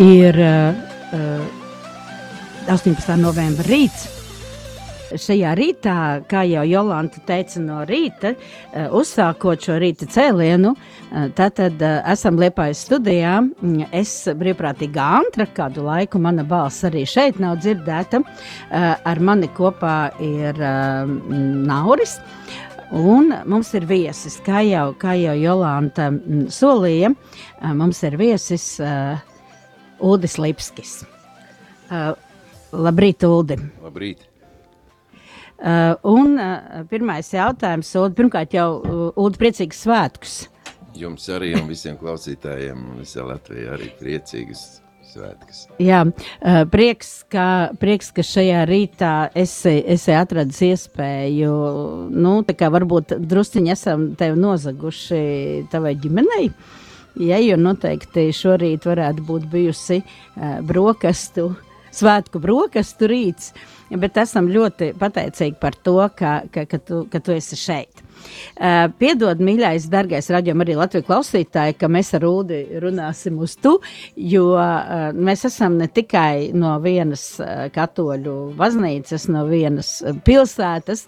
Ir uh, 18. novembra rīts. Šajā rītā, kā jau Jolanta teica no rīta, uh, uzsākot šo rīta cēlienu, uh, tad uh, esam Liepājas studijā. Es brīvprātīgi Antra, kādu laiku mana balss arī šeit nav dzirdēta. Ar mani kopā ir Nauris. Un mums ir viesis, kā jau, kā jau Jolanta mm, solīja, mums ir viesis uh, Ulris Lipskis. Uh, labrīt, Uldi! Labrīt! Uh, un uh, pirmais jautājums, Uldi, pirmkārt jau uh, Uldi priecīgs svētkus. Jums arī un visiem klausītājiem un visā Latvijā arī priecīgas svētkus. Jā, uh, prieks, ka, prieks, ka šajā rītā esi, esi atradis iespēju, nu, tā kā varbūt drusciņi esam tevi nozaguši tavai ģimenei. Ja, jo noteikti šorīt varētu būt bijusi uh, brokastu, svētku brokastu rīts, bet esam ļoti pateicīgi par to, ka, ka, ka, tu, ka tu esi šeit. Uh, piedod, mīļais, darbais raidījuma arī Latvijas klausītāji, ka mēs ar Ulu runāsim uz tu, jo uh, mēs esam ne tikai no vienas uh, katoļu baznīcas, no vienas pilsētas.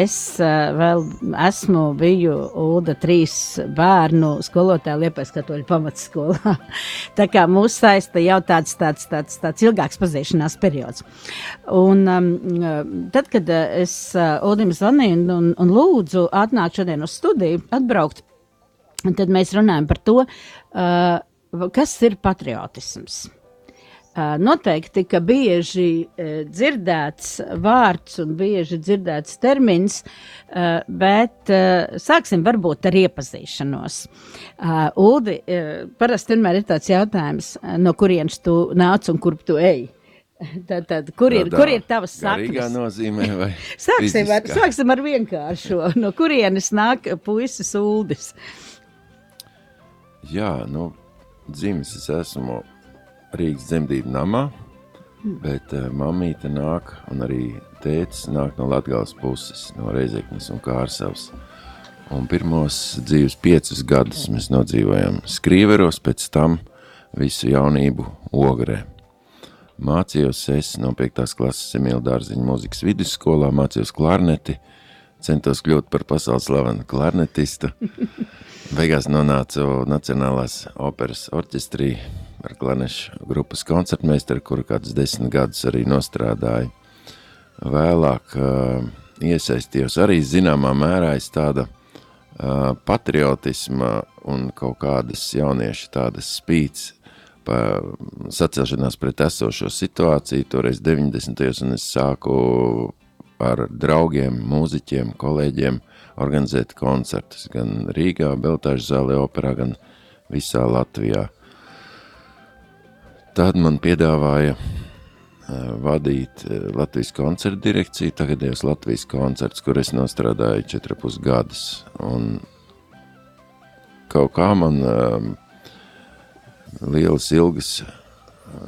Es vēl esmu biju Ulu trīs bērnu skolotāja Liepais katoļu pamatskolā. Tā kā mūs saista jau tāds, tāds, tāds, tāds ilgāks pazīšanās periods. Un um, tad, kad uh, es uh, Ulim zvanīju un, un, un lūdzu atnākt šodien uz studiju, atbraukt, tad mēs runājam par to, uh, kas ir patriotisms. Uh, noteikti, ka bieži uh, dzirdēts vārds un bieži dzirdēts termins, uh, bet uh, sāksim varbūt ar iepazīšanos. Uh, Uldi, uh, parasti vienmēr ir tāds jautājums, uh, no kurienes tu nāc un kurp tu ej. Tad, tad, kur, ir, kur ir Garīgā saknes? nozīmē Sāksim ar, sāksim ar vienkāršo. No kurienes nāk puisis Uldis? Jā, nu, dzimis es esmu Rīgas dzemdību namā, bet uh, mamīte nāk un arī tētis nāk no Latgales puses, no Reizeknes un Kārsavas. Un pirmos dzīves piecus gadus mēs nodzīvojam Skrīveros, pēc tam visu jaunību Ogrē. Mācījos es no 5. klases Emīla Dārziņa mūzikas vidusskolā, mācījos klarneti, centos kļūt par pasaules slavenu klarnetistu. Beigās nonācu Nacionālās operas orķestrī ar klarnešu grupas koncertmeistaru, kuru kādus desmit gadus arī nostrādāju. Vēlāk uh, iesaistījos arī zināmā mērā aiz tāda uh, patriotisma un kaut kādas jauniešu tādas spīts sacelšanās pret esošo situāciju, toreiz 90. un es sāku ar draugiem, mūziķiem, kolēģiem organizēt koncertus gan Rīgā, Beltāžu zālē operā, gan visā Latvijā. Tad man piedāvāja eh, vadīt eh, Latvijas koncertu direkciju, tagadējos Latvijas koncerts, kur es nostrādāju 4,5 gadus. Un kaut kā man um, lielas ilgas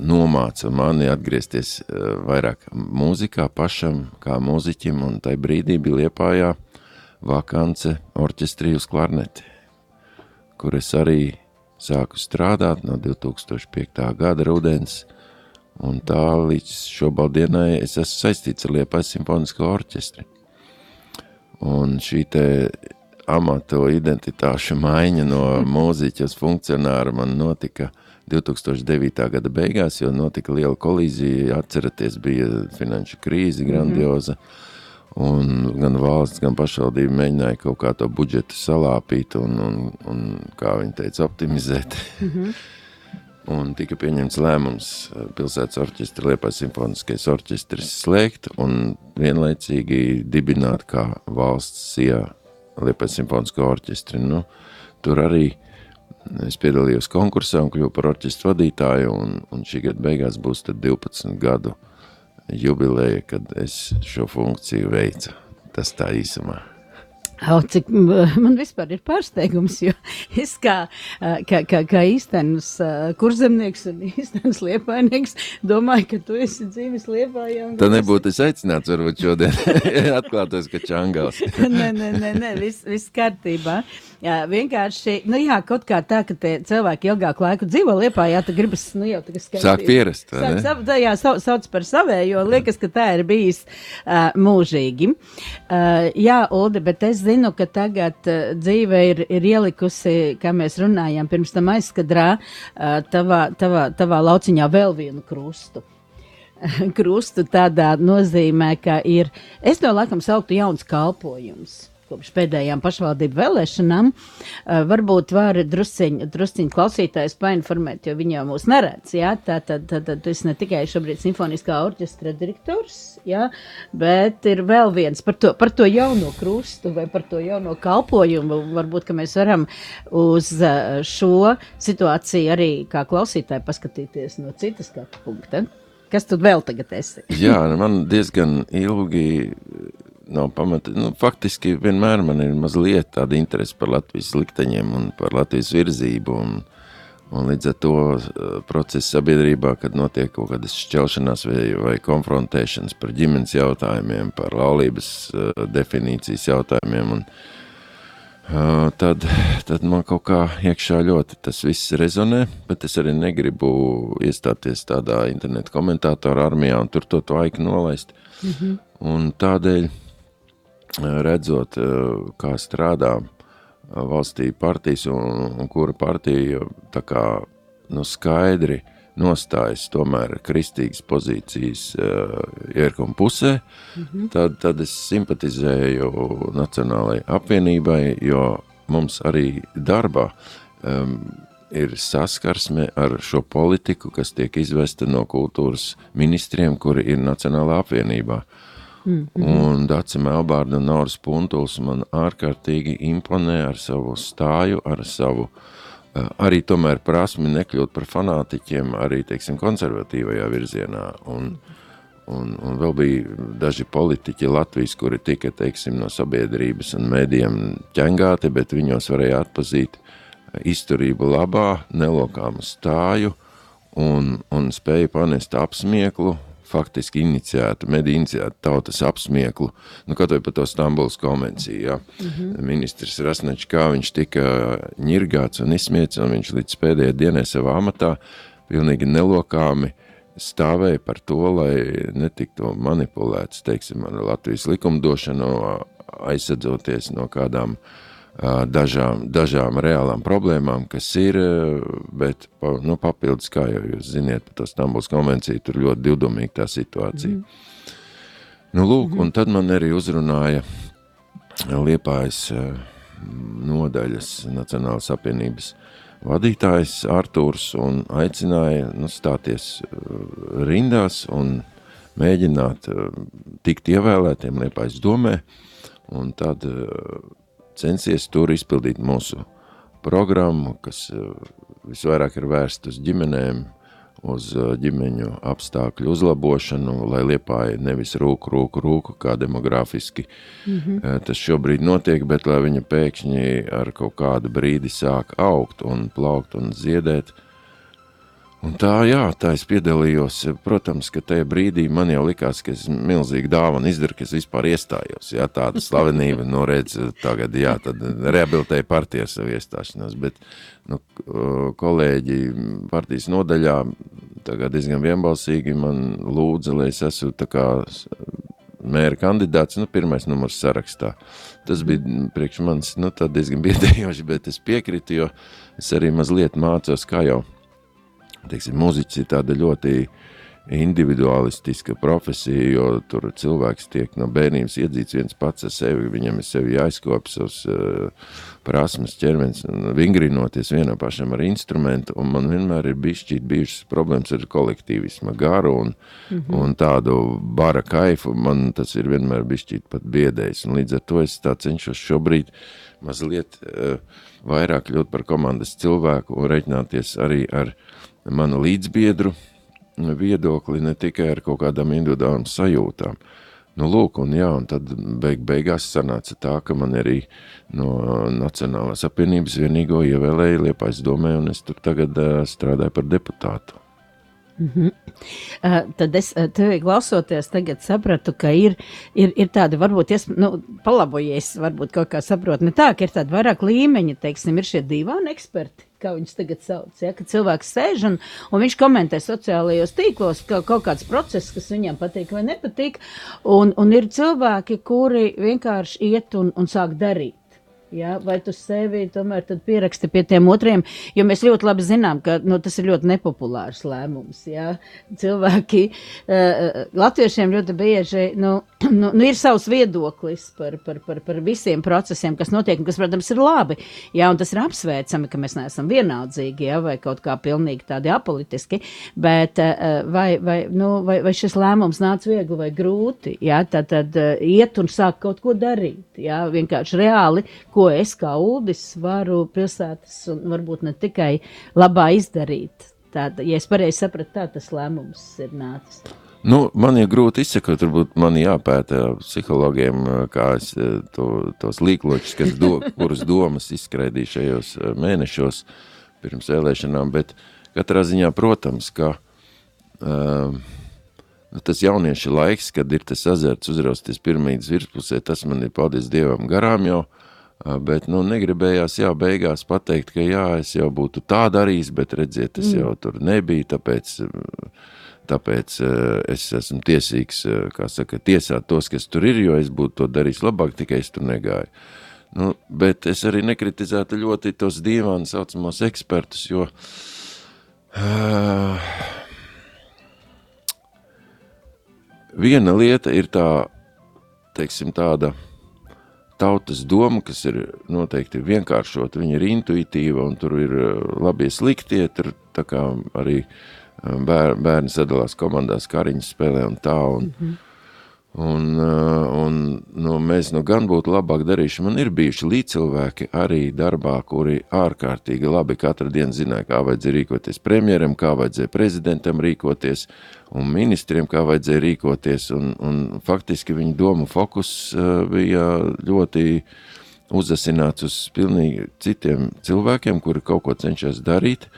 nomāca mani atgriezties uh, vairāk mūzikā pašam, kā mūziķim, un tai brīdī bija Liepājā vakance orķestrī uz klarneti, kur es arī sāku strādāt no 2005. gada rudens, un tā līdz šobaldienai es esmu saistīts ar Liepājas simfonisko orķestri. Un šī te amatu identitāšu maiņa no mūziķa uz funkcionāru man notika 2009. gada beigās, jo notika liela kolīzija, atceraties, bija finanšu krīze grandioza, un gan valsts, gan pašvaldība mēģināja kaut kā to budžetu salāpīt un, un, un kā viņi teica, optimizēt. un tika pieņemts lēmums uh, pilsētas orķestra Liepais simfoniskais orķestris slēgt un vienlaicīgi dibināt kā valsts sijā Liepais simfonisko orķestri. Nu, tur arī es piedalījos konkursā un kļuvu par orķestru vadītāju, un, un šī gada beigās būs tad 12 gadu jubileja, kad es šo funkciju veicu. Tas tā īsumā. O, cik man vispār ir pārsteigums, jo es kā, kā, kā, kā īstenis kurzemnieks un īstenis liepainieks domāju, ka tu esi dzīves liepājā. Tā nebūtu es aicināts varbūt šodien atklātos, ka čangals. nē, nē, nē, nē viss vis kārtībā. Jā, vienkārši, nu jā, kaut kā tā, ka tie cilvēki ilgāku laiku dzīvo liepā, jā, tu gribas, nu jau tagad skaitīt. Sāk pierast, vai ne? Sāk, jā, sauc, sauc par savējo, liekas, ka tā ir bijis uh, mūžīgi. Uh, jā, Ulde, bet es zinu, ka tagad uh, dzīve ir, ir ielikusi, kā mēs runājām pirms tam aizskadrā, uh, tavā, tavā, tavā lauciņā vēl vienu krustu. Krustu tādā nozīmē, ka ir, es to laikam sauktu jauns kalpojums kopš pēdējām pašvaldību vēlēšanām. Uh, varbūt var drusciņi, drusciņi klausītājs painformēt, jo viņi jau mūs neredz. Jā? Tā tad, tad, tad tu esi ne tikai šobrīd simfoniskā orķestra direktors, jā? bet ir vēl viens par to, par to jauno krustu vai par to jauno kalpojumu. Varbūt, ka mēs varam uz šo situāciju arī kā klausītāji paskatīties no citas skatu punkta. Kas tu vēl tagad esi? Jā, man diezgan ilgi nav pamata. Nu, faktiski vienmēr man ir mazliet tāda interese par Latvijas likteņiem un par Latvijas virzību. Un, un līdz ar to uh, procesu sabiedrībā, kad notiek kaut kādas šķelšanās vai, vai konfrontēšanas par ģimenes jautājumiem, par laulības uh, definīcijas jautājumiem, un, uh, tad, tad man kaut kā iekšā ļoti tas viss rezonē, bet es arī negribu iestāties tādā internetu komentātoru armijā un tur to, to aiku nolaist. Mm -hmm. Un tādēļ redzot, kā strādā valstī partijas un, un kura partija tā kā nu, skaidri nostājas tomēr kristīgas pozīcijas uh, ierkuma pusē, mm -hmm. tad, tad es simpatizēju Nacionālajai apvienībai, jo mums arī darbā um, ir saskarsme ar šo politiku, kas tiek izvesta no kultūras ministriem, kuri ir Nacionālā apvienībā. Uh, Mm -hmm. Un Dācis Melbārda un Nauris Puntuls man ārkārtīgi imponē ar savu stāju, ar savu uh, arī tomēr prasmi nekļūt par fanātiķiem arī, teiksim, konservatīvajā virzienā. Un, un, un vēl bija daži politiķi Latvijas, kuri tika, teiksim, no sabiedrības un mēdiem ķengāti, bet viņos varēja atpazīt izturību labā, nelokāmu stāju un, un spēja panest apsmieklu faktiski inicijētu, mediju inicijētu tautas apsmieklu, nu, kaut vai par to Stambuls konvenciju, ja. Mm -hmm. Ministrs Rasnečs, kā viņš tika ņirgāts un izsmiets, un viņš līdz pēdējai dienai savā amatā pilnīgi nelokāmi stāvēja par to, lai netiktu manipulēts, teiksim, ar Latvijas likumdošanu, aizsadzoties no kādām uh, dažām, dažām reālām problēmām, kas ir, bet nu, papildus, kā jau jūs ziniet, par to Stambuls konvenciju, tur ļoti divdomīga tā situācija. Mm. Nu, lūk, mm -hmm. un tad man arī uzrunāja Liepājas nodaļas Nacionālas apvienības vadītājs Artūrs un aicināja nu, stāties rindās un mēģināt tikt ievēlētiem Liepājas domē, un tad censies tur izpildīt mūsu programmu, kas eh, visvairāk ir vērsta uz ģimenēm, uz eh, ģimeņu apstākļu uzlabošanu, lai liepāja nevis rūku, rūku, rūku, kā demografiski mm -hmm. tas šobrīd notiek, bet lai viņa pēkšņi ar kaut kādu brīdi sāk augt un plaukt un ziedēt, Un tā, jā, tā es piedalījos. Protams, ka tajā brīdī man jau likās, ka es milzīgi dāvanu izdaru, ka es vispār iestājos. Jā, tāda slavenība, nu redz, tagad, jā, tad rehabilitēja partiju ar savu iestāšanos, bet, nu, kolēģi partijas nodaļā tagad diezgan vienbalsīgi man lūdza, lai es esmu tā kā mēra kandidāts, nu, pirmais numurs sarakstā. Tas bija priekš manis, nu, tā diezgan biedējoši, bet es piekritu, jo es arī mazliet mācos, kā jau teiksim, mūziķis ir tāda ļoti individualistiska profesija, jo tur cilvēks tiek no bērnības iedzīts viens pats ar sevi, viņam ir sevi jāizkop savus uh, prasmes ķermenis, vingrinoties vienam pašam ar instrumentu, un man vienmēr ir bišķīt bijušas problēmas ar kolektīvisma garu un, mm -hmm. un tādu bara kaifu, man tas ir vienmēr bišķīt pat biedējis, un līdz ar to es tā cenšos šobrīd mazliet uh, vairāk kļūt par komandas cilvēku un reiķināties arī ar manu līdzbiedru, viedokli, ne tikai ar kaut kādām individuālām sajūtām. Nu, lūk, un jā, un tad beig, beigās sanāca tā, ka man arī no Nacionālās apvienības vienīgo ievēlēja Liepais domē, un es tur tagad uh, strādāju par deputātu. Mm -hmm. uh, tad es tevi klausoties, tagad sapratu, ka ir, ir, ir tāda, varbūt, es, nu, palabojies, varbūt kaut kā saprotu, ne tā, ka ir tāda vairāk līmeņa, teiksim, ir šie divāni eksperti, kā viņus tagad sauc, ja, cilvēks sēž un, un viņš komentē sociālajos tīklos ka kaut kāds process, kas viņam patīk vai nepatīk, un, un ir cilvēki, kuri vienkārši iet un, un sāk darīt. Ja, vai tu sevi tomēr pieraksti pie tiem otriem? Jo mēs ļoti labi zinām, ka nu, tas ir ļoti nepopulārs lēmums. Ja. Cilvēki, uh, latviešiem ļoti bieži nu, nu, nu, ir savs viedoklis par, par, par, par visiem procesiem, kas notiek, un kas, protams, ir labi. Ja, un tas ir apsveicami, ka mēs neesam vienaldzīgi ja, vai kaut kā pilnīgi tādi apolitiski. Bet uh, vai, vai, nu, vai, vai šis lēmums nāca viegli vai grūti? Ja, tad, tad uh, iet un sāk kaut ko darīt. Ja, vienkārši reāli. Ko ko es kā Uldis varu pilsētas un varbūt ne tikai labā izdarīt. Tāda, ja es pareizi sapratu, tā tas lēmums ir nācis. Nu, man ir grūti izsakot, varbūt man jāpēta psihologiem, kā es eh, to, tos līkločus, kas do, kurus domas izskraidīju šajos eh, mēnešos pirms vēlēšanām, bet katrā ziņā, protams, ka uh, tas jaunieša laiks, kad ir tas azarts uzrausties pirmītas virspusē, tas man ir, paldies Dievam, garām jau, uh, Bet, nu, negribējās, jā, beigās pateikt, ka jā, es jau būtu tā darījis, bet redziet, mm. jau tur nebija, tāpēc, tāpēc es esmu tiesīgs, kā saka, tiesāt tos, kas tur ir, jo es būtu to darījis labāk, tikai es tur negāju. Nu, bet es arī nekritizētu ļoti tos dīvāni saucamos ekspertus, jo uh, viena lieta ir tā, teiksim, tāda, tautas doma, kas ir noteikti vienkāršota, viņa ir intuitīva un tur ir eh, labie sliktie, tur tā kā arī eh, bēr, bērni sadalās komandās, kariņas spēlē un tā, un, mm -hmm. Un, eh, un nu, mēs nu gan būtu labāk darījuši, man ir bijuši līdzcilvēki arī darbā, kuri ārkārtīgi labi katru dienu zināja, kā vajadzēja rīkoties premjeram, kā vajadzēja prezidentam rīkoties, un ministriem, kā vajadzēja rīkoties, un, un faktiski viņa domu fokus uh, bija ļoti uzasināts uz pilnīgi citiem cilvēkiem, kuri kaut ko cenšas darīt,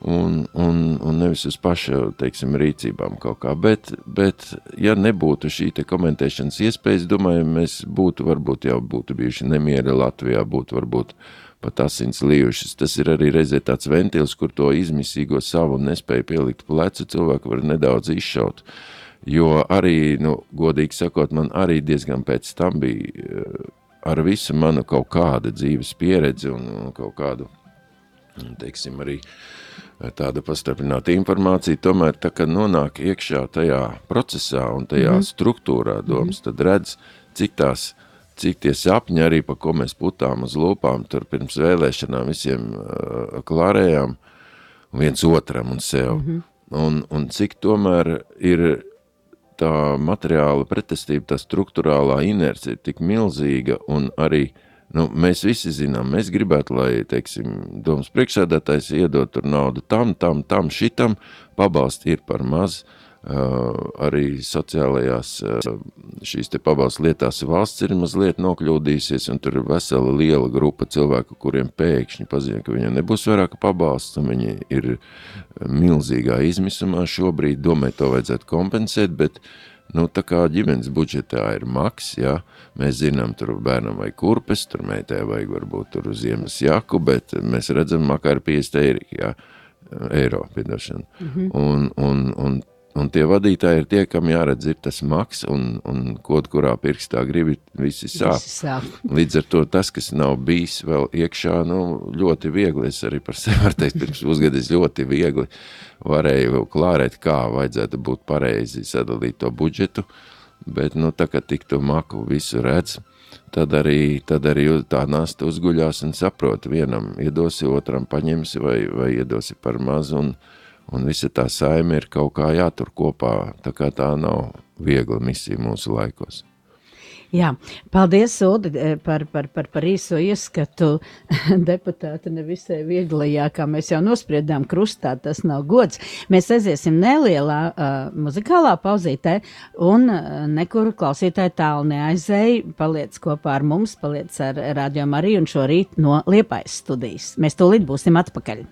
un, un, un nevis uz paša, teiksim, rīcībām kaut kā, bet, bet ja nebūtu šī komentēšanas iespējas, domāju, mēs būtu, varbūt jau būtu bijuši nemieri Latvijā, būtu varbūt uh, pat asins lījušas. Tas ir arī reizē tāds ventils, kur to izmisīgo savu nespēju pielikt plecu cilvēku var nedaudz izšaut. Jo arī, nu, godīgi sakot, man arī diezgan pēc tam bija eh, ar visu manu kaut kāda dzīves pieredzi un, un kaut kādu, teiksim, arī tāda pastarpināta informācija, tomēr tā, kad nonāk iekšā tajā procesā un tajā mm struktūrā domas, -hmm. tad redz, cik tās cik tie sapņi arī, pa ko mēs putām uz lūpām, tur pirms vēlēšanām visiem uh, klārējām, viens otram un sev. Mm -hmm. un, un cik tomēr ir tā materiāla pretestība, tā struktūrālā inercija ir tik milzīga un arī, nu, mēs visi zinām, mēs gribētu, lai, teiksim, domas priekšsēdētājs iedot tur naudu tam, tam, tam, šitam, pabalsti ir par maz, uh, arī sociālajās šīs te pabalstu lietās valsts ir mazliet nokļūdīsies, un tur ir vesela liela grupa cilvēku, kuriem pēkšņi paziņo, ka viņiem nebūs vairāk pabalsts, un viņi ir milzīgā izmisumā šobrīd, domāju, to vajadzētu kompensēt, bet Nu, tā kā ģimenes budžetā ir maks, ja, mēs zinām, tur bērnam vai kurpes, tur meitai vajag varbūt tur ziemas jaku, bet mēs redzam, makā ir 50 eiro, ja, eiro, piedošana. Mm -hmm. un, un, un un tie vadītāji ir tie, kam jāredz ir tas maks, un, un kaut kurā pirkstā gribi visi sāp. Visi sāp. Līdz ar to tas, kas nav bijis vēl iekšā, nu, ļoti viegli, es arī par sevi varu teikt, pirms pusgadis ļoti viegli varēju klārēt, kā vajadzētu būt pareizi sadalīt to budžetu, bet, nu, tā kā tik to maku visu redz, tad arī, tad arī tā nasta uzguļās un saprot, vienam iedosi, otram paņemsi vai, vai iedosi par mazu, un, un visa tā saime ir kaut kā jātur kopā, tā kā tā nav viegla misija mūsu laikos. Jā, paldies, Udi, par, par, par, par īso ieskatu deputāta nevisai vieglajā, kā mēs jau nospriedām krustā, tas nav gods. Mēs aiziesim nelielā uh, muzikālā pauzītē un uh, nekur klausītāji tālu neaizēj, paliec kopā ar mums, paliec ar Radio Mariju un šorīt no Liepais studijas. Mēs tūlīt būsim atpakaļ.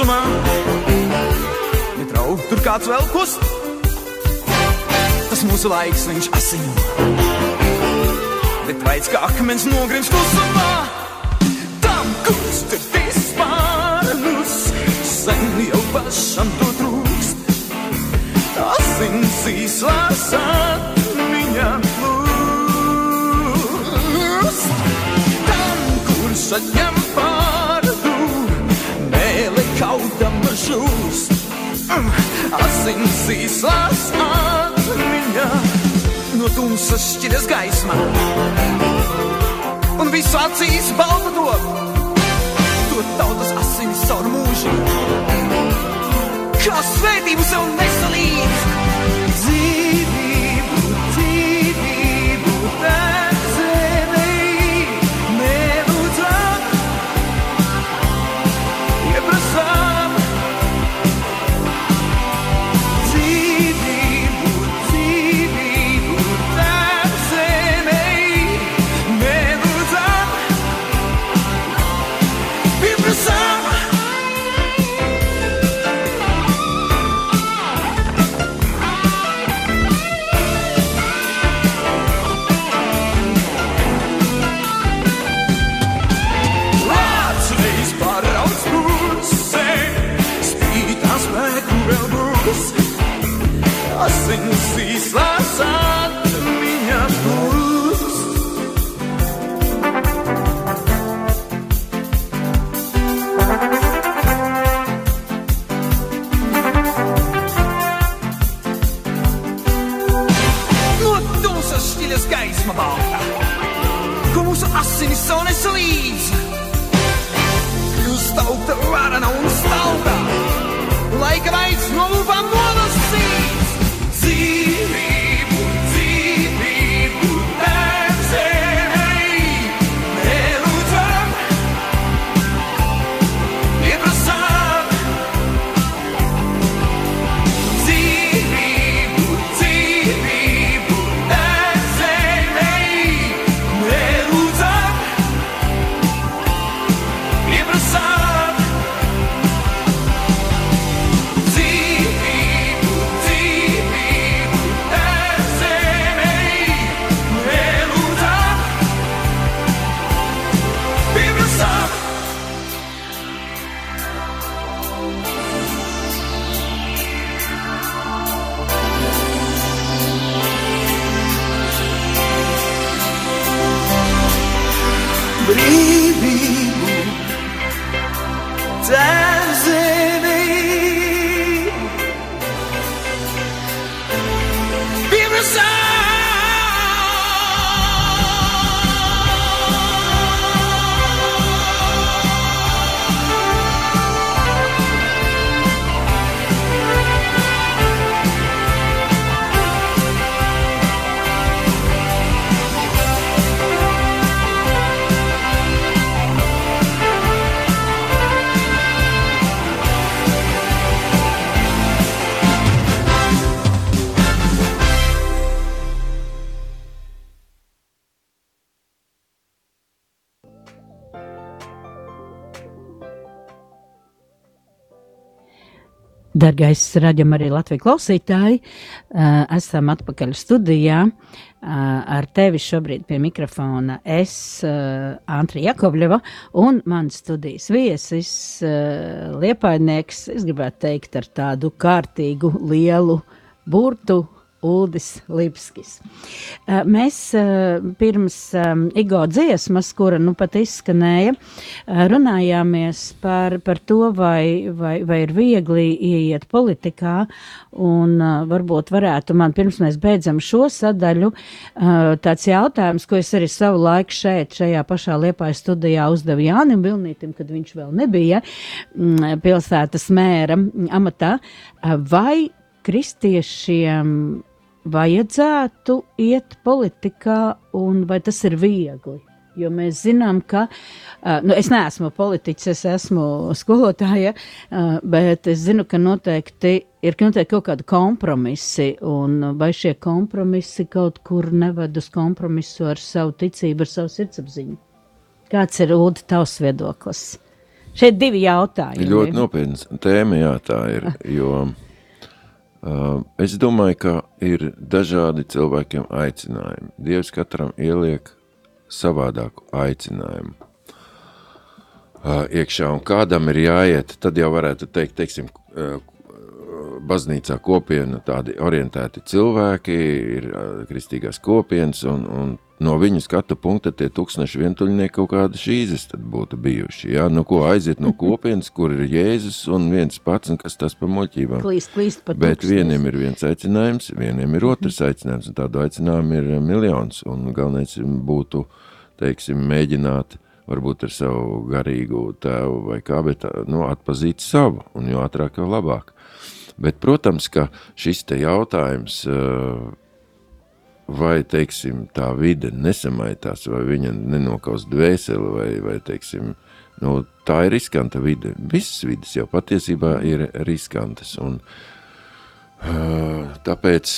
Veras tukšumā. Netraukt, tur kāds vēl kust tas mūsu laiks, viņš asiņo. Bet veids, kā akmens nogrims klusumā, tam, kurš te vispārnus, sen jau pašam to trūkst. Asins īslās atmiņā plūst. Tam, kurš atņem žūst. Asins īslās atmiņā no tumsas šķiras gaismā. Un visu acīs balta dod, to tautas asins caur mūžu. Kā svētību sev nesalīdz, Dargais raidījuma arī Latvijas klausītāji, esam atpakaļ studijā. Ar tevi šobrīd pie mikrofona es, Antrija Jakovļeva, un mans studijas viesis, Liepainieks, es gribētu teikt ar tādu kārtīgu lielu burtu Uldis Lipskis. Mēs pirms Igo dziesmas, kura nu pat izskanēja, runājāmies par, par to, vai, vai, vai ir viegli ieiet politikā, un varbūt varētu man, pirms mēs beidzam šo sadaļu, tāds jautājums, ko es arī savu laiku šeit, šajā pašā Liepāja studijā uzdevu Jānim Vilnītim, kad viņš vēl nebija pilsētas mēra amatā, vai kristiešiem vajadzētu iet politikā, un vai tas ir viegli? Jo mēs zinām, ka nu, es neesmu politiķis, es esmu skolotāja, bet es zinu, ka noteikti ir noteikti kaut kādi kompromisi, un vai šie kompromisi kaut kur neved uz kompromisu ar savu ticību, ar savu sirdsapziņu? Kāds ir Ulu tavs viedoklis? Šeit divi jautājumi. Ļoti nopietns tēma, jā, tā ir. Jo es domāju, ka ir dažādi cilvēkiem aicinājumi. Dievs katram ieliek savādāku aicinājumu uh, iekšā, un kādam ir jāiet, tad jau varētu teikt, teiksim, uh, baznīcā kopiena tādi orientēti cilvēki, ir kristīgās kopienas, un, un no viņu skatu punkta tie tūkstneši vientuļnieki kaut kādi šīzes būtu bijuši. Jā, nu ko aiziet no kopienas, kur ir Jēzus un viens pats, un kas tas pa muļķībām. Klīst, klīst pa Bet vieniem ir viens aicinājums, vieniem ir otrs aicinājums, un tādu aicinājumu ir miljons, un galvenais būtu, teiksim, mēģināt varbūt ar savu garīgu tēvu vai kā, bet nu, atpazīt savu, un jo ātrāk, jo labāk. Bet, protams, ka šis te jautājums uh, vai teiksim, tā vide nesamaitās, vai viņa nenokaus dvēseli, vai, vai teiksim, nu, tā ir riskanta vide. Visas vidas jau patiesībā ir riskantas. Un, uh, tāpēc,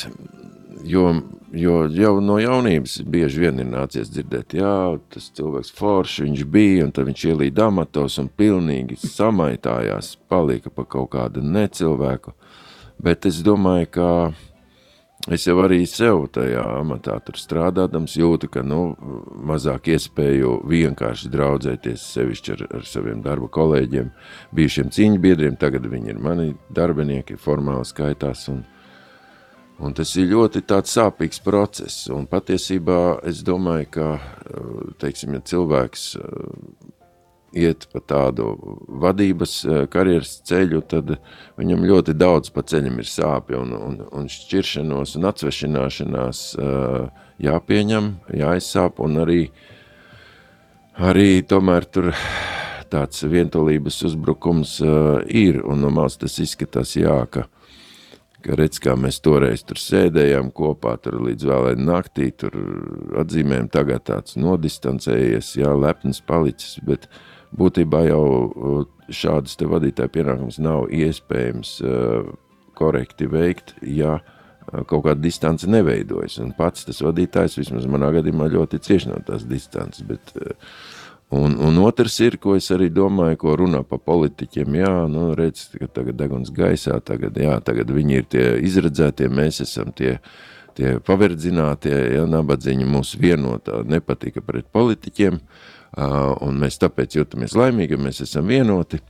jo, jo jau no jaunības bieži vien ir nācies dzirdēt, jā, tas cilvēks forši viņš bija, un tad viņš ielīd amatos un pilnīgi samaitājās, palika pa kaut kādu necilvēku. Bet es domāju, ka es jau arī sev tajā amatā tur strādādams jūtu, ka nu, mazāk iespēju vienkārši draudzēties sevišķi ar, ar saviem darba kolēģiem, bijušiem cīņu biedriem, tagad viņi ir mani darbinieki, formāli skaitās, un, un tas ir ļoti tāds sāpīgs process, un patiesībā es domāju, ka, teiksim, ja cilvēks iet pa tādu vadības eh, karjeras ceļu, tad viņam ļoti daudz pa ceļam ir sāpju un, un, un šķiršanos un atsvešināšanās eh, jāpieņem, jāizsāp un arī, arī tomēr tur tāds vientulības uzbrukums eh, ir un no malas tas izskatās jā, ka ka redz, kā mēs toreiz tur sēdējām kopā, tur līdz vēlai naktī, tur atzīmējam tagad tāds nodistancējies, jā, lepns palicis, bet uh, būtībā jau uh, šādas te vadītāja pienākums nav iespējams uh, korekti veikt, ja uh, kaut kāda distance neveidojas. Un pats tas vadītājs, vismaz manā gadījumā, ļoti cieši no tās distances. Bet, un, un otrs ir, ko es arī domāju, ko runā pa politiķiem, jā, nu redz, ka tagad deguns gaisā, tagad, jā, tagad viņi ir tie izredzētie, mēs esam tie, tie paverdzinātie, ja nabadzīņi mūs vienotā nepatika pret politiķiem, uh, un mēs tāpēc jūtamies laimīgi, mēs esam vienoti,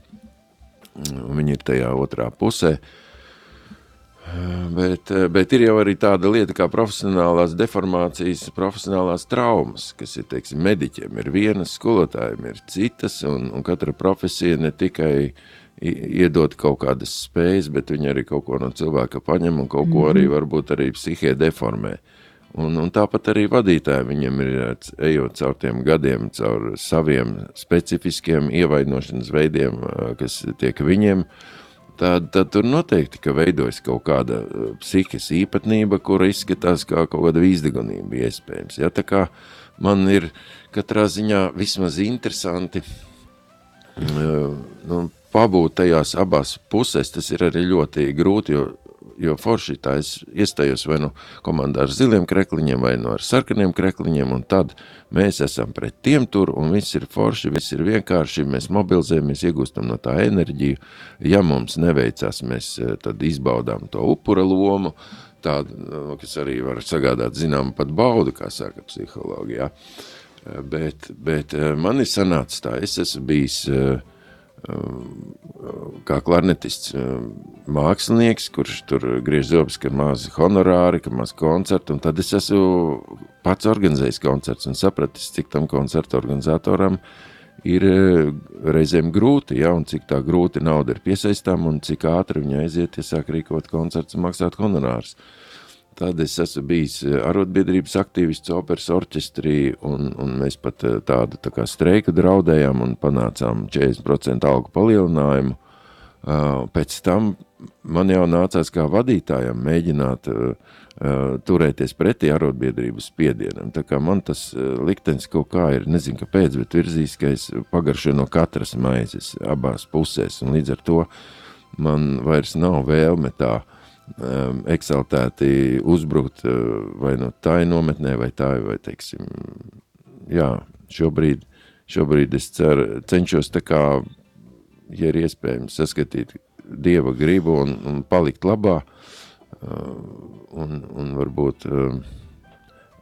un viņi ir tajā otrā pusē. Bet, bet ir jau arī tāda lieta kā profesionālās deformācijas, profesionālās traumas, kas ir, teiksim, mediķiem ir vienas, skolotājiem ir citas, un, un katra profesija ne tikai iedod kaut kādas spējas, bet viņi arī kaut ko no cilvēka paņem un kaut ko arī mhm. varbūt arī psihē deformē. Uh, Un, un tāpat arī vadītāji viņam ir ejot caur tiem gadiem, caur saviem specifiskiem ievainošanas veidiem, kas tiek viņiem, tad, tad tur noteikti, ka veidojas kaut kāda psihes īpatnība, kura izskatās kā kaut kāda vīzdegonība iespējams. Ja? Tā kā man ir katrā ziņā vismaz interesanti nu, pabūt tajās abās pusēs, tas ir arī ļoti grūti, jo jo forši tā es iestājos vai nu komandā ar ziliem krekliņiem, vai nu ar sarkaniem krekliņiem, un tad mēs esam pret tiem tur, un viss ir forši, viss ir vienkārši, mēs mobilizējamies, iegūstam no tā enerģiju. Ja mums neveicās, mēs tad izbaudām to upura lomu, tādu, nu, kas arī var sagādāt zinām pat baudu, kā saka psihologijā. Bet, bet man ir sanācis tā, es esmu bijis uh, kā klarnetists mākslinieks, kurš tur griež zobus, ka maz honorāri, ka maz koncertu, un tad es esmu pats organizējis koncerts un sapratis, cik tam koncertu organizatoram ir reizēm grūti, ja, un cik tā grūti nauda ir piesaistām, un cik ātri viņa aiziet, ja sāk rīkot koncerts un maksāt honorārus. Uh, Tad es esmu bijis eh, arotbiedrības aktīvists operas orķestrī, un, un mēs pat eh, tādu tā kā streiku draudējām un panācām 40% algu palielinājumu. Uh, pēc tam man jau nācās kā vadītājam mēģināt uh, turēties pretī arotbiedrības spiedienam. Tā kā man tas liktenis kaut kā ir, nezinu kāpēc, bet virzīs, ka es pagaršoju no katras maizes abās pusēs, un līdz ar to man vairs nav vēlme tā uh, um, eksaltēti uzbrukt uh, vai no tā nometnē, vai tā, vai teiksim, jā, šobrīd, šobrīd es ceru, cenšos tā kā, ja ir iespējams saskatīt Dieva gribu un, un palikt labā, uh, un, un varbūt uh,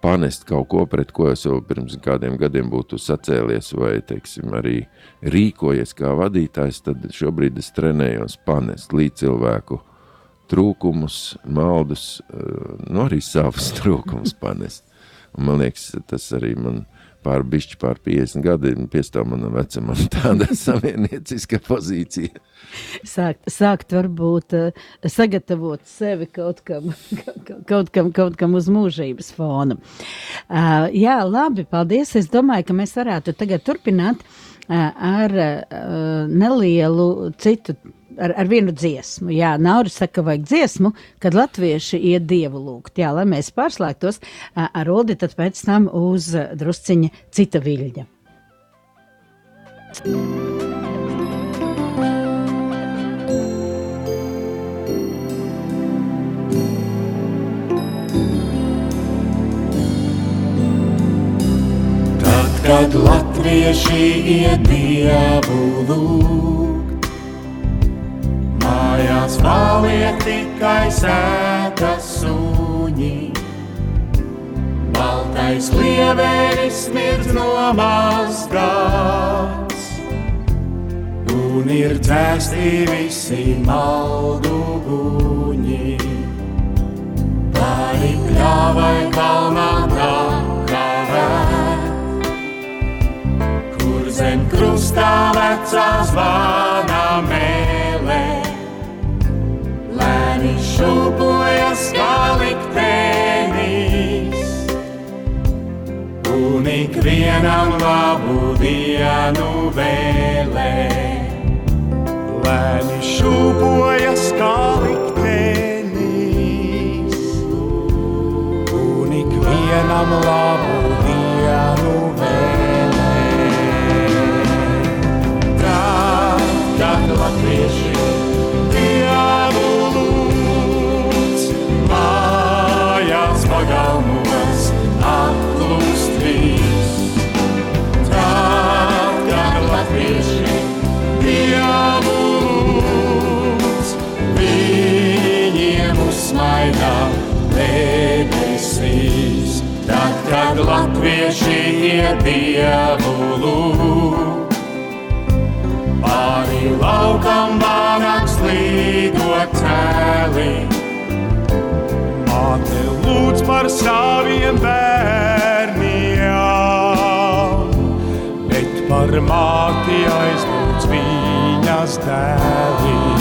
panest kaut ko, pret ko es jau pirms kādiem gadiem būtu sacēlies vai, teiksim, arī rīkojies kā vadītājs, tad šobrīd es trenējos panest līdz cilvēku trūkumus, maldus, eh, nu arī savus trūkumus panest. Un man liekas, tas arī man pār bišķi pār 50 gadi piestāv manam vecumam tāda savienieciska pozīcija. Sākt, sākt varbūt uh, sagatavot sevi kaut kam, kaut kam, kaut kam uz mūžības fona. Uh, jā, labi, paldies. Es domāju, ka mēs varētu tagad turpināt uh, ar uh, nelielu citu ar, ar vienu dziesmu. Jā, Nauris saka, vajag dziesmu, kad latvieši iet dievu lūgt. Jā, lai mēs pārslēgtos ar Oldi, tad pēc tam uz drusciņa cita viļņa. Tad, kad latvieši iet dievu lūgt, Mājās paliek tikai sētas suņi. Baltais lieveris mirdz no mazgās, un ir dzēsti visi maldu guņi. Pāri pļāvai kalnā nakavēt, kur zem krustā vecā zvana mēlē šūpojas kā liktenis. Un ikvienam labu dienu vēlē. Lēni šūpojas kā liktenis. Un ikvienam labu dienu vēlē. Tad, kad latvieši pagalmos atklūst viss. Tad, kad latvieši Dievu lūdz, viņiem uzsmaidā debesīs. Tad, kad latvieši iet Dievu lūdz, saviem bērniem, bet par māti aizlūdz viņas dēliem.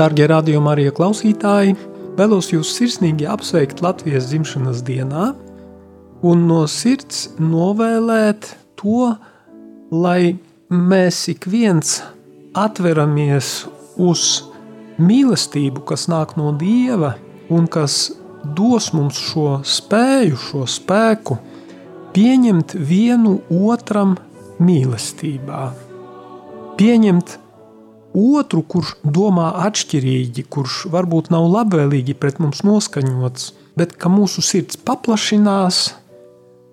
Darbie radījuma arī klausītāji, vēlos jūs sirsnīgi apsveikt Latvijas dzimšanas dienā un no sirds novēlēt to, lai mēs ik viens atveramies uz mīlestību, kas nāk no Dieva un kas dos mums šo spēju, šo spēku pieņemt vienu otram mīlestībā. Pieņemt otru, kurš domā atšķirīgi, kurš varbūt nav labvēlīgi pret mums noskaņots, bet ka mūsu sirds paplašinās,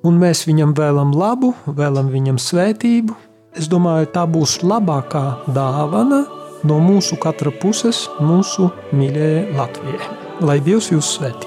un mēs viņam vēlam labu, vēlam viņam svētību. Es domāju, tā būs labākā dāvana no mūsu katra puses, mūsu mīļajai Latvijai. Lai Dievs jūs svētī!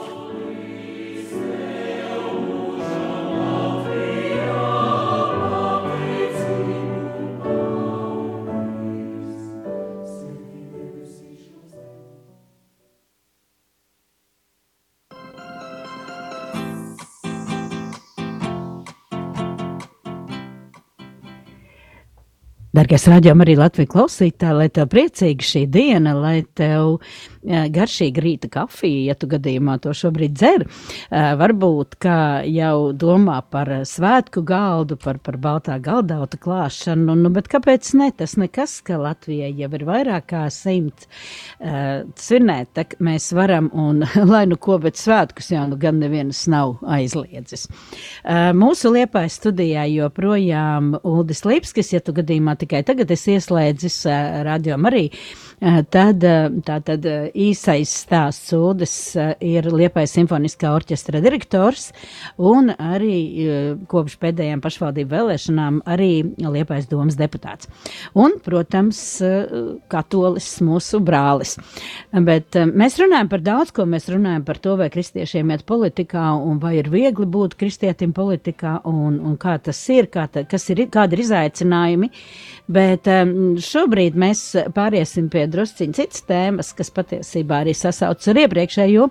Dargais raidījums arī Latvijas klausītāji, lai tev priecīga šī diena, lai tev garšīga rīta kafija, ja tu gadījumā to šobrīd dzer. Varbūt, jau domā par svētku galdu, par, par baltā galdauta klāšanu, nu, bet kāpēc ne? Tas nekas, ka Latvijai jau ir vairāk kā simts uh, svinēt, tak mēs varam, un lai nu ko, bet svētkus jau nu gan nevienas nav aizliedzis. Uh, mūsu liepājas studijā joprojām Uldis Lipskis, ja tu gadījumā tikai tagad esi ieslēdzis uh, radio arī, uh, tad tā tad īsais stāsts Sūdes eh, ir Liepais simfoniskā orķestra direktors un arī eh, kopš pēdējām pašvaldību vēlēšanām arī Liepais domas deputāts. Un, protams, eh, katolis mūsu brālis. Bet mēs runājam par daudz ko, mēs runājam par to, vai kristiešiem iet politikā un vai ir viegli būt kristietim politikā un, un kā tas ir, kā ta, kas ir, kādi ir izaicinājumi. Bet šobrīd mēs pāriesim pie drusciņa citas tēmas, kas patiesībā arī sasaucas ar iepriekšējo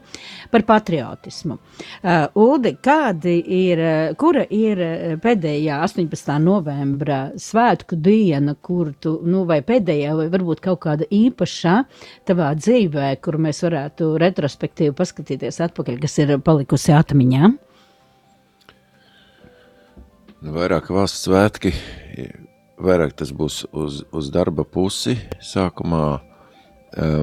par patriotismu. Uh, Uldi, kādi ir, uh, kura ir uh, pēdējā 18. novembra svētku diena, kur tu, nu, vai pēdējā, vai varbūt kaut kāda īpašā tavā dzīvē, kuru mēs varētu retrospektīvi paskatīties atpakaļ, kas ir palikusi atmiņā? Nu, vairāk valsts svētki, vairāk tas būs uz, uz darba pusi. Sākumā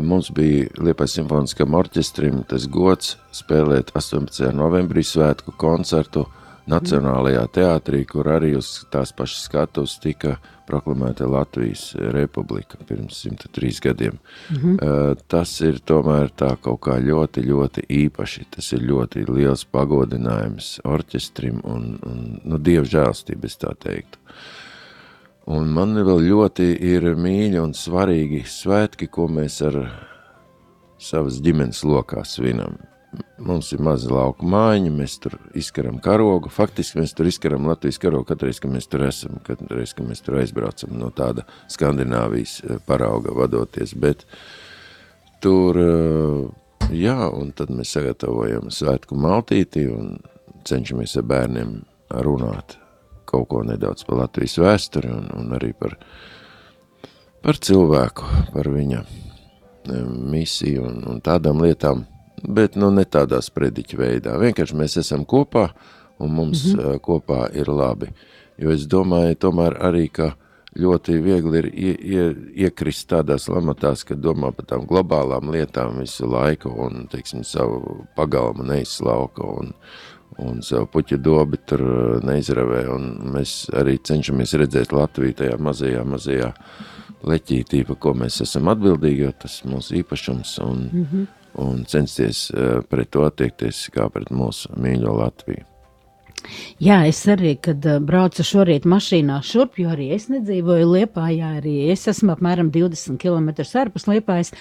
mums bija Liepais simfoniskam orķestrim tas gods spēlēt 18. novembrī svētku koncertu Nacionālajā teātrī, kur arī uz tās pašas skatuves tika proklamēta Latvijas republika pirms 103 gadiem. Mm -hmm. Tas ir tomēr tā kaut kā ļoti, ļoti īpaši. Tas ir ļoti liels pagodinājums orķestrim un, un nu, es tā teiktu. Uh, Un man vēl ļoti ir mīļi un svarīgi svētki, ko mēs ar savas ģimenes lokā svinam. Mums ir maza lauka mājiņa, mēs tur izkaram karogu. Faktiski mēs tur izkaram Latvijas karogu katreiz, kad mēs tur esam, katreiz, kad mēs tur aizbraucam no tāda Skandināvijas eh, parauga vadoties. Bet tur, eh, jā, un tad mēs sagatavojam svētku maltīti un cenšamies ar bērniem runāt kaut ko nedaudz par Latvijas vēsturi un, un arī par, par cilvēku, par viņa misiju un, un tādām lietām, bet nu ne tādā sprediķa veidā. Vienkārši mēs esam kopā un mums mm -hmm. kopā ir labi. Jo es domāju tomēr arī, ka ļoti viegli ir ie, ie, iekrist tādās lamatās, ka domā par tām globālām lietām visu laiku un, teiksim, savu pagalmu neizslauka un, un savu puķu dobi tur uh, neizravē, un mēs arī cenšamies redzēt Latviju tajā mazajā, mazajā leķītī, par ko mēs esam atbildīgi, jo tas ir mūsu īpašums, un, mm -hmm. un censties uh, pret to attiekties kā pret mūsu mīļo Latviju. Jā, es arī, kad uh, braucu šorīt mašīnā šurp, jo arī es nedzīvoju Liepājā, arī es esmu apmēram 20 km ārpus Liepājas,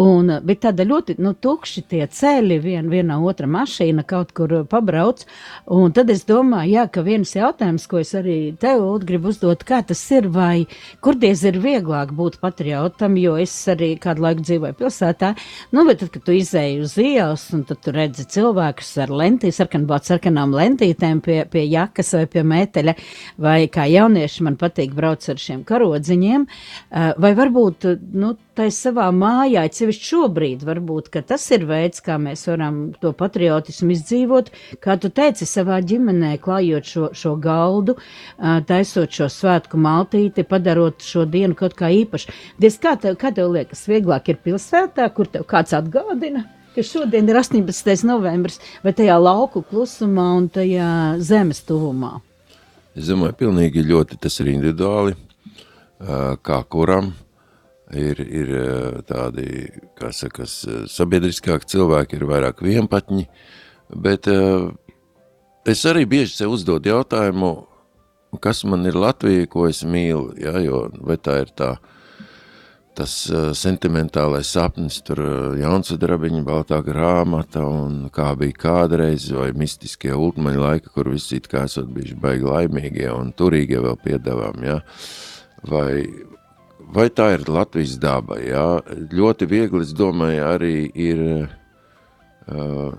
un uh, bija tāda ļoti, nu, tukši tie ceļi, vien, viena otra mašīna kaut kur pabrauc, un tad es domāju, jā, ka viens jautājums, ko es arī tev gribu uzdot, kā tas ir, vai kur diez ir vieglāk būt patriotam, jo es arī kādu laiku dzīvoju pilsētā, nu, bet tad, kad tu izēji uz ielas, un tad tu redzi cilvēkus ar lentīs, sarkanbāt sarkanām lentītēm, ejam pie, pie jakas vai pie meteļa, vai kā jaunieši man patīk braukt ar šiem karodziņiem, uh, vai varbūt, nu, tai savā mājā, cevišķi šobrīd, varbūt, tas ir veids, kā mēs varam to patriotismu izdzīvot, kā tu teici savā ģimenē, klājot šo, šo galdu, uh, taisot šo svētku maltīti, padarot šo dienu kaut kā īpašu. Diez kā tev, kā tev liekas, vieglāk ir pilsētā, kur tev kāds atgādina? Ka šodien ir 18. novembris, vai tajā lauku klusumā un tajā zemes tuvumā? Es domāju, pilnīgi ļoti tas ir individuāli, kā kuram ir, ir tādi, kā sakas, sabiedriskāki cilvēki, ir vairāk vienpatņi, bet es arī bieži sev uzdod jautājumu, kas man ir Latvija, ko es mīlu, ja, jo vai tā ir tā, uh, tas uh, sentimentālais sapnis, tur uh, Jaunsudrabiņa baltā grāmata un kā bija kādreiz, vai mistiskie ultmaņa laika, kur visi it kā esot bijuši baigi laimīgie un turīgie vēl piedāvām, ja? vai, vai tā ir Latvijas daba, ja? ļoti viegli, es domāju, arī ir uh,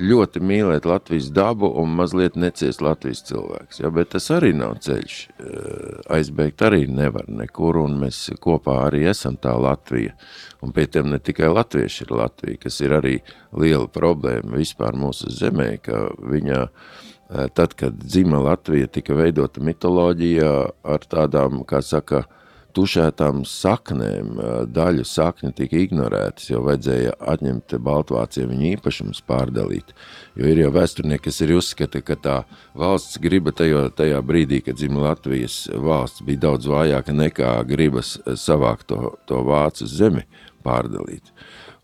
ļoti mīlēt Latvijas dabu un mazliet neciest Latvijas cilvēks. Ja, bet tas arī nav ceļš. Eh, aizbēgt arī nevar nekur, un mēs kopā arī esam tā Latvija. Un pie tiem ne tikai latvieši ir Latvija, kas ir arī liela problēma vispār mūsu zemē, ka viņa eh, tad, kad dzima Latvija, tika veidota mitoloģija ar tādām, kā saka, uh, tušētām saknēm, daļu sakņu tika ignorētas, jo vajadzēja atņemt Baltvācijai viņu īpašumus pārdalīt. Jo ir jau vēsturnieki, kas ir uzskata, ka tā valsts griba tajo, tajā brīdī, kad dzima Latvijas valsts, bija daudz vājāka nekā gribas savākt to, to vācu zemi pārdalīt.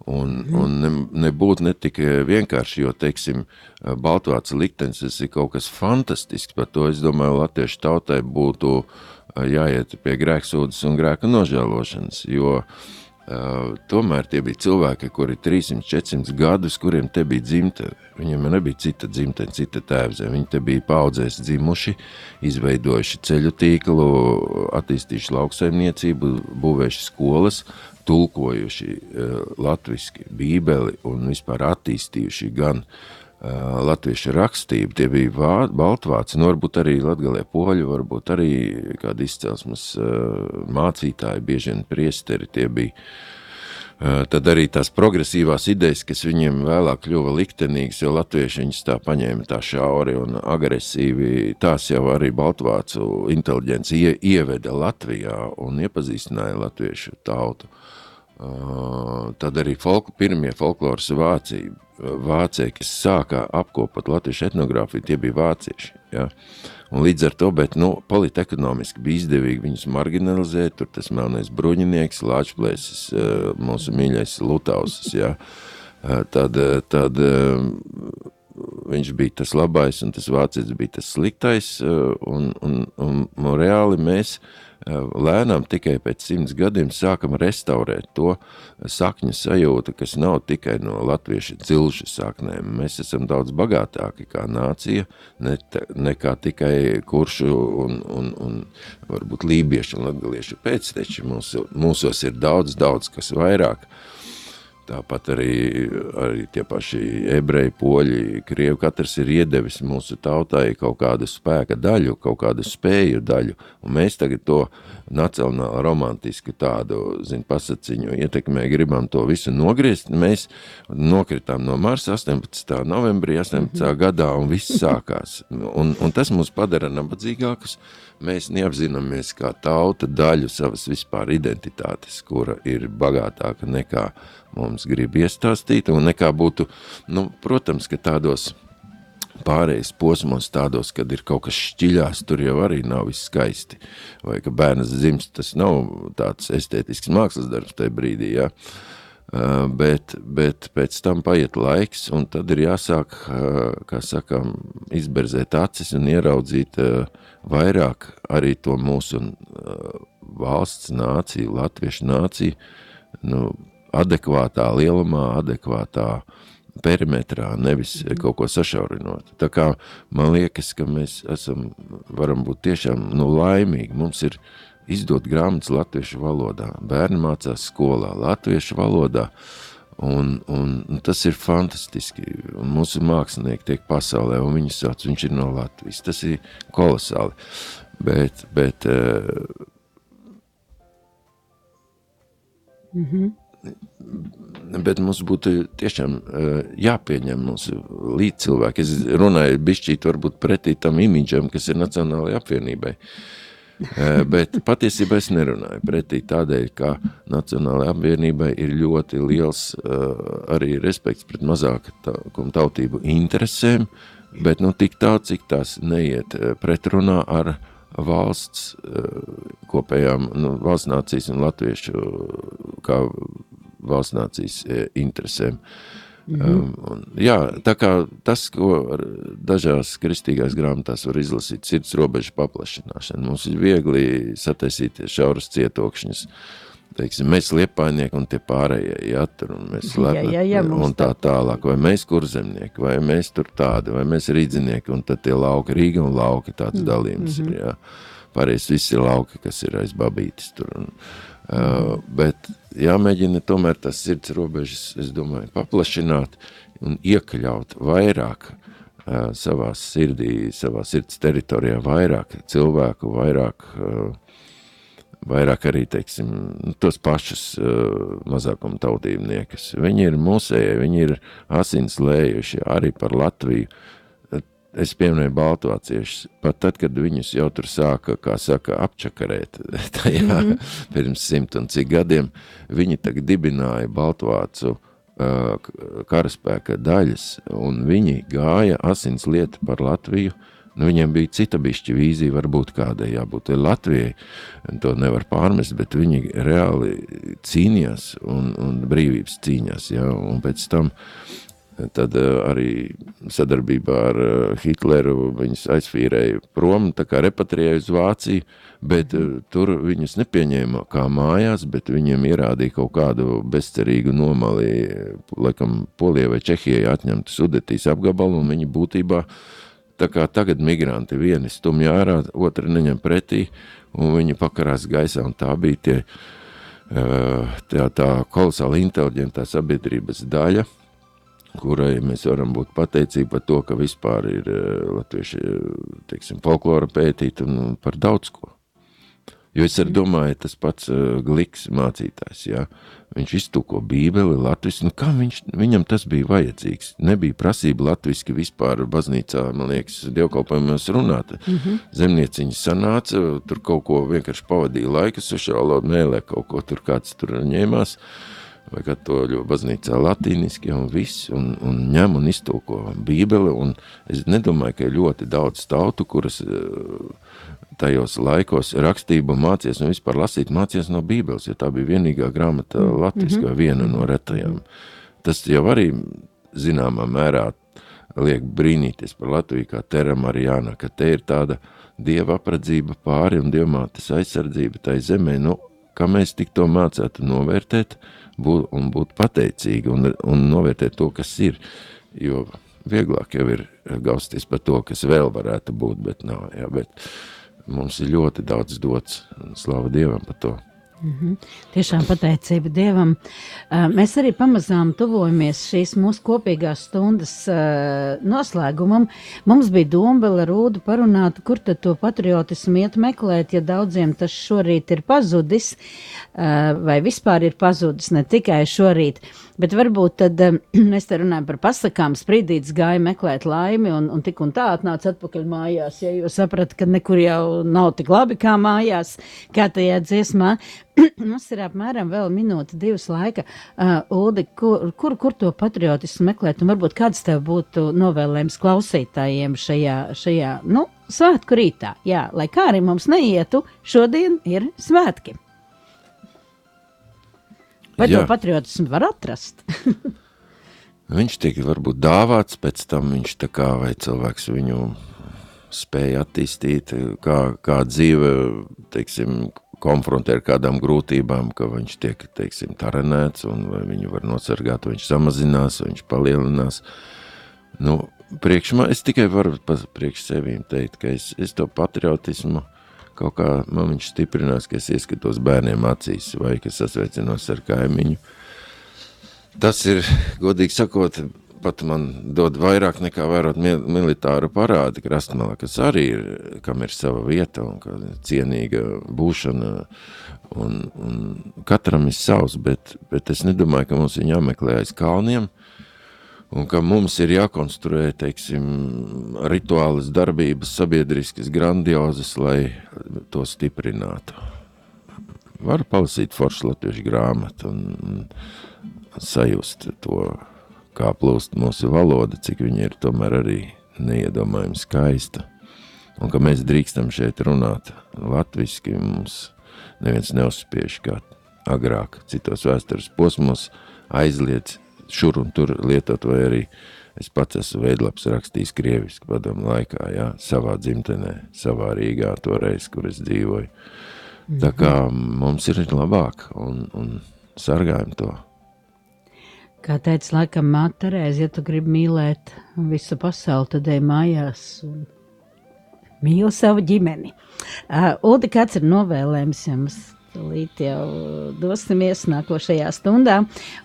Un, mm. un ne, nebūtu ne tik vienkārši, jo, teiksim, Baltvāca liktenis, ir kaut kas fantastisks, par to, es domāju, latviešu tautai būtu uh, jāiet pie grēksūdas un grēka nožēlošanas, jo uh, tomēr tie bija cilvēki, kuri 300-400 gadus, kuriem te bija dzimta, viņiem nebija cita dzimta, cita tēvze, viņi te bija paudzēs dzimuši, izveidojuši ceļu tīklu, attīstījuši lauksaimniecību, būvējuši skolas, tulkojuši uh, latviski bībeli un vispār attīstījuši gan uh, latviešu rakstību, tie bija vā, baltvāci, nu varbūt arī latgalē poļu, varbūt arī kādi izcelsmes mācītāji, bieži vien priesteri, tie bija tad arī tās progresīvās idejas, kas viņiem vēlāk kļuva liktenīgas, jo latvieši viņus tā paņēma tā šauri un agresīvi, tās jau arī baltvācu inteliģenci ie, ieveda Latvijā un iepazīstināja latviešu tautu. Tad arī folku, pirmie folkloras vācība vācēji, kas sākā apkopot latviešu etnogrāfiju, tie bija vācieši. Ja? Un līdz ar to, bet nu, politekonomiski bija izdevīgi viņus marginalizēt, tur tas melnais bruņinieks, lāčplēsis, mūsu mīļais Lutausas, ja? Tad, tad viņš bija tas labais un tas vācietis bija tas sliktais, un, un, un, un reāli mēs uh, lēnām tikai pēc simts gadiem sākam restaurēt to sakņu sajūtu, kas nav tikai no latviešu cilšu saknēm. Mēs esam daudz bagātāki kā nācija, ne, nekā tikai kuršu un, un, un varbūt lībiešu un latgaliešu pēcteči. Mūsu, mūsos ir daudz, daudz kas vairāk. Uh, Tāpat arī, arī tie paši ebreji, poļi, krievi, katrs ir iedevis mūsu tautai kaut kādu spēka daļu, kaut kādu spēju daļu, un mēs tagad to nacionāli romantisku tādu, zin, pasaciņu ietekmē gribam to visu nogriezt, mēs nokritām no Marsa 18. novembrī 18. Mm -hmm. gadā, un viss sākās, un, un tas mūs padara nabadzīgākus, mēs neapzināmies kā tauta daļu savas vispār identitātes, kura ir bagātāka nekā mums grib iestāstīt, un nekā būtu, nu, protams, ka tādos pārējais posmos tādos, kad ir kaut kas šķiļās, tur jau arī nav viss skaisti, vai ka bērnas dzimst, tas nav tāds estētisks mākslas darbs tajā brīdī, jā. Uh, bet, bet pēc tam paiet laiks, un tad ir jāsāk, uh, kā sakām, izberzēt acis un ieraudzīt uh, vairāk arī to mūsu valsts nāciju, latviešu nāciju, nu, adekvātā lielumā, adekvātā perimetrā, nevis kaut ko sašaurinot. Tā kā man liekas, ka mēs esam, varam būt tiešām nu, laimīgi. Mums ir izdot grāmatas latviešu valodā. Bērni mācās skolā latviešu valodā. Un, un, tas ir fantastiski. Un mūsu mākslinieki tiek pasaulē, un viņu sauc, viņš ir no Latvijas. Tas ir kolosāli. Bet, bet, mm -hmm. bet mums būtu tiešām uh, jāpieņem mūsu līdzcilvēki. Es runāju bišķīt varbūt pretī tam imidžam, kas ir Nacionālajai apvienībai. Uh, Eh, bet patiesībā es nerunāju pretī tādēļ, ka Nacionālajai apvienībai ir ļoti liels uh, arī respekts pret mazāku tautību interesēm, bet nu tik tā, cik tās neiet eh, pretrunā ar valsts kopējām, nu, valsts nācijas un latviešu kā valsts nācijas interesēm. Uh, Un, jā, tā kā tas, ko dažās kristīgās grāmatās var izlasīt, sirds robežu paplašināšana. Mums ir viegli sataisīt šauras cietokšņus. Teiksim, mēs liepainieki un tie pārējie, ja, tur un mēs lepni, jā, jā, jā, un tā tālāk, vai mēs kurzemnieki, vai mēs tur tādi, vai mēs rīdzinieki, un tad tie lauki, Rīga un lauki, tāds mm. dalījums mm -hmm. ir, jā. Pārējais viss ir lauki, kas ir aiz babītes tur, un, uh, bet jāmēģina tomēr tas sirds robežas, es domāju, paplašināt un iekļaut vairāk uh, savā sirdī, savā sirds teritorijā vairāk cilvēku, vairāk, uh, vairāk arī, teiksim, nu, tos pašus mazākuma tautībniekus. Viņi ir mūsējie, viņi ir asins lējuši arī par Latviju, Es pieminēju baltvāciešus, pat tad, kad viņus jau tur sāka, kā saka, apčakarēt tajā mm -hmm. pirms simt un cik gadiem, viņi tagad dibināja baltvācu uh, karaspēka daļas, un viņi gāja asins lietu par Latviju, Nu, viņiem bija cita bišķi vīzija, varbūt kādai jābūt Latvijai. To nevar pārmest, bet viņi reāli cīnījās un, un brīvības cīņās. Ja? Un pēc tam uh, Tad uh, arī sadarbībā ar uh, Hitleru viņus aizfīrēja prom, tā kā repatriēja uz Vāciju, bet uh, tur viņus nepieņēma kā mājās, bet viņiem ierādīja kaut kādu bezcerīgu nomali, laikam Polijai vai Čehijai atņemtu Sudetīs apgabalu, un viņi būtībā, tā kā tagad migranti vieni stumj ārā, otri neņem pretī, un viņi pakarās gaisā, un tā bija tie, tā, tā kolosāla inteliģentā sabiedrības daļa, kurai mēs varam būt pateicīgi par to, ka vispār ir eh, latvieši, eh, teiksim, folklora pētīt un par daudz ko. Jo es arī domāju, tas pats uh, Gliks mācītājs, jā, viņš iztūko bībeli latviski, nu kā viņš, viņam tas bija vajadzīgs? Nebija prasība latviski vispār baznīcā, man liekas, dievkalpojumos runāt. Mm -hmm. Zemnieciņi sanāca, tur kaut ko vienkārši pavadīja laiku, sušālo mēlē kaut ko tur kāds tur ņēmās. Uh, vai katoļu baznīcā latīniski un viss, un, un ņem un iztulko bībeli, un es nedomāju, ka ir ļoti daudz tautu, kuras eh, tajos laikos rakstību mācies un vispār lasīt mācies no bībeles, jo tā bija vienīgā grāmata mm. latviskā, mm -hmm. viena no retajām. Tas jau arī zināmā mērā liek brīnīties par Latviju kā Tera Marijāna, ka te ir tāda dieva apredzība pāri un dievmātes aizsardzība tai zemē, nu, kā mēs tik to mācētu novērtēt, uh, būt, un būt pateicīgi un, un novērtēt to, kas ir. Jo vieglāk jau ir gausties par to, kas vēl varētu būt, bet nav. Jā, bet mums ir ļoti daudz dots un slava Dievam par to. Mm -hmm. Tiešām pateicība Dievam. Uh, mēs arī pamazām tuvojamies šīs mūsu kopīgās stundas uh, noslēgumam. Mums bija doma vēl ar Rūdu parunāt, kur tad to patriotismu iet meklēt, ja daudziem tas šorīt ir pazudis, uh, vai vispār ir pazudis ne tikai šorīt. Bet varbūt tad mēs te runājam par pasakām, sprīdīts gāja meklēt laimi un, un tik un tā atnāca atpakaļ mājās, ja jūs saprat, ka nekur jau nav tik labi kā mājās, kā tajā dziesmā. Mums ir apmēram vēl minūte, divas laika. Uh, Uldi, kur, kur, kur to patriotismu meklēt? Un varbūt kāds tev būtu novēlējums klausītājiem šajā, šajā nu, svētku rītā? Jā, lai kā arī mums neietu, šodien ir svētki. Vai Jā. to patriotismu var atrast? viņš tiek varbūt dāvāts, pēc tam viņš tā kā vai cilvēks viņu spēja attīstīt, kā, kā dzīve, teiksim, konfrontē ar kādām grūtībām, ka viņš tiek, teiksim, tarenēts, un vai viņu var nosargāt, viņš samazinās, viņš palielinās. Nu, priekš man, es tikai varu priekš sevīm teikt, ka es, es to patriotismu kaut kā man viņš stiprinās, ka es ieskatos bērniem acīs, vai ka sasveicinos ar kaimiņu. Tas ir, godīgi sakot, pat man dod vairāk nekā vērot mil militāru parādi krastmalā, kas arī ir, kam ir sava vieta un cienīga būšana, un, un katram ir savs, bet, bet es nedomāju, ka mums ir jāmeklē aiz kalniem, un ka mums ir jākonstruē, teiksim, rituālas darbības sabiedriskas grandiozas, lai to stiprinātu. Var palasīt foršu latviešu grāmatu un, sajust to, kā plūst mūsu valoda, cik viņa ir tomēr arī neiedomājami skaista. Un ka mēs drīkstam šeit runāt latviski, mums neviens neuzspiež kā agrāk citos vēstures posmos aizliedz šur un tur lietot, vai arī es pats esmu veidlaps rakstījis krieviski padomu laikā, jā, savā dzimtenē, savā Rīgā toreiz, kur es dzīvoju. Tā kā mums ir labāk un, un sargājam to. Kā teica, laikam, māte Terēze, ja tu gribi mīlēt visu pasauli, tad ej mājās un mīli savu ģimeni. Uh, Udi, kāds ir novēlējums jums? Tūlīt jau dosimies nākošajā stundā.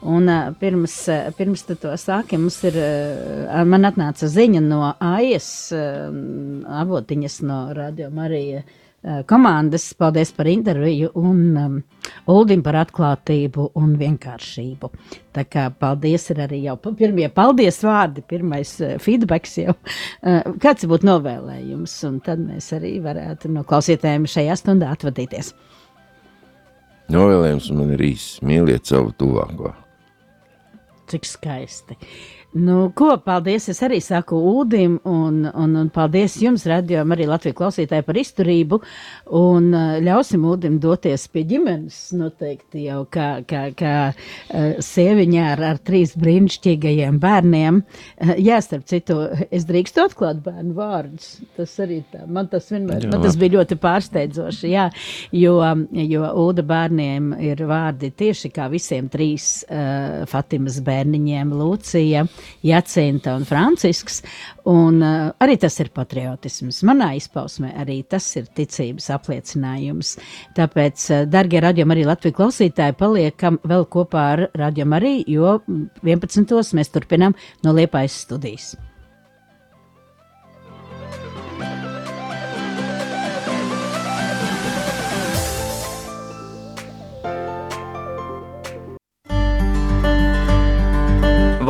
Un, pirms, pirms to sākiem, mums ir, man atnāca ziņa no AIS, avotiņas no Radio Marija. Komandas. Paldies par interviju un um, Uldim par atklātību un vienkāršību. Tā kā paldies ir arī jau pirmie paldies vārdi, pirmais feedbacks jau. Kāds būtu novēlējums, un tad mēs arī varētu no klausītājiem šajā stundā atvadīties. Novēlējums man ir īsts. Mīliet savu tuvāko. Cik skaisti. Nu, ko, paldies! Es arī saku Udim, un, un, un paldies jums, radījumam, arī Latvijas klausītāji par izturību. Un uh, ļausim Udim doties pie ģimenes, noteikti jau kā, kā, kā uh, sieviņā ar, ar trīs brīnišķīgajiem bērniem. Uh, jā, starp citu, es drīkstu atklāt bērnu vārdus. Tas arī tā, man tas vienmēr, jā. man tas bija ļoti pārsteidzoši, jā, jo, jo Uda bērniem ir vārdi tieši kā visiem trīs uh, Fatimas bērniņiem, Lūcija. Jacinta un Francisks. Un, uh, arī tas ir patriotisms. Manā izpausmē arī tas ir ticības apliecinājums. Tāpēc, uh, darbie radījumi, arī Latvijas klausītāji, paliekam vēl kopā ar arī, jo 11. mēs turpinām no Liepājas studijas.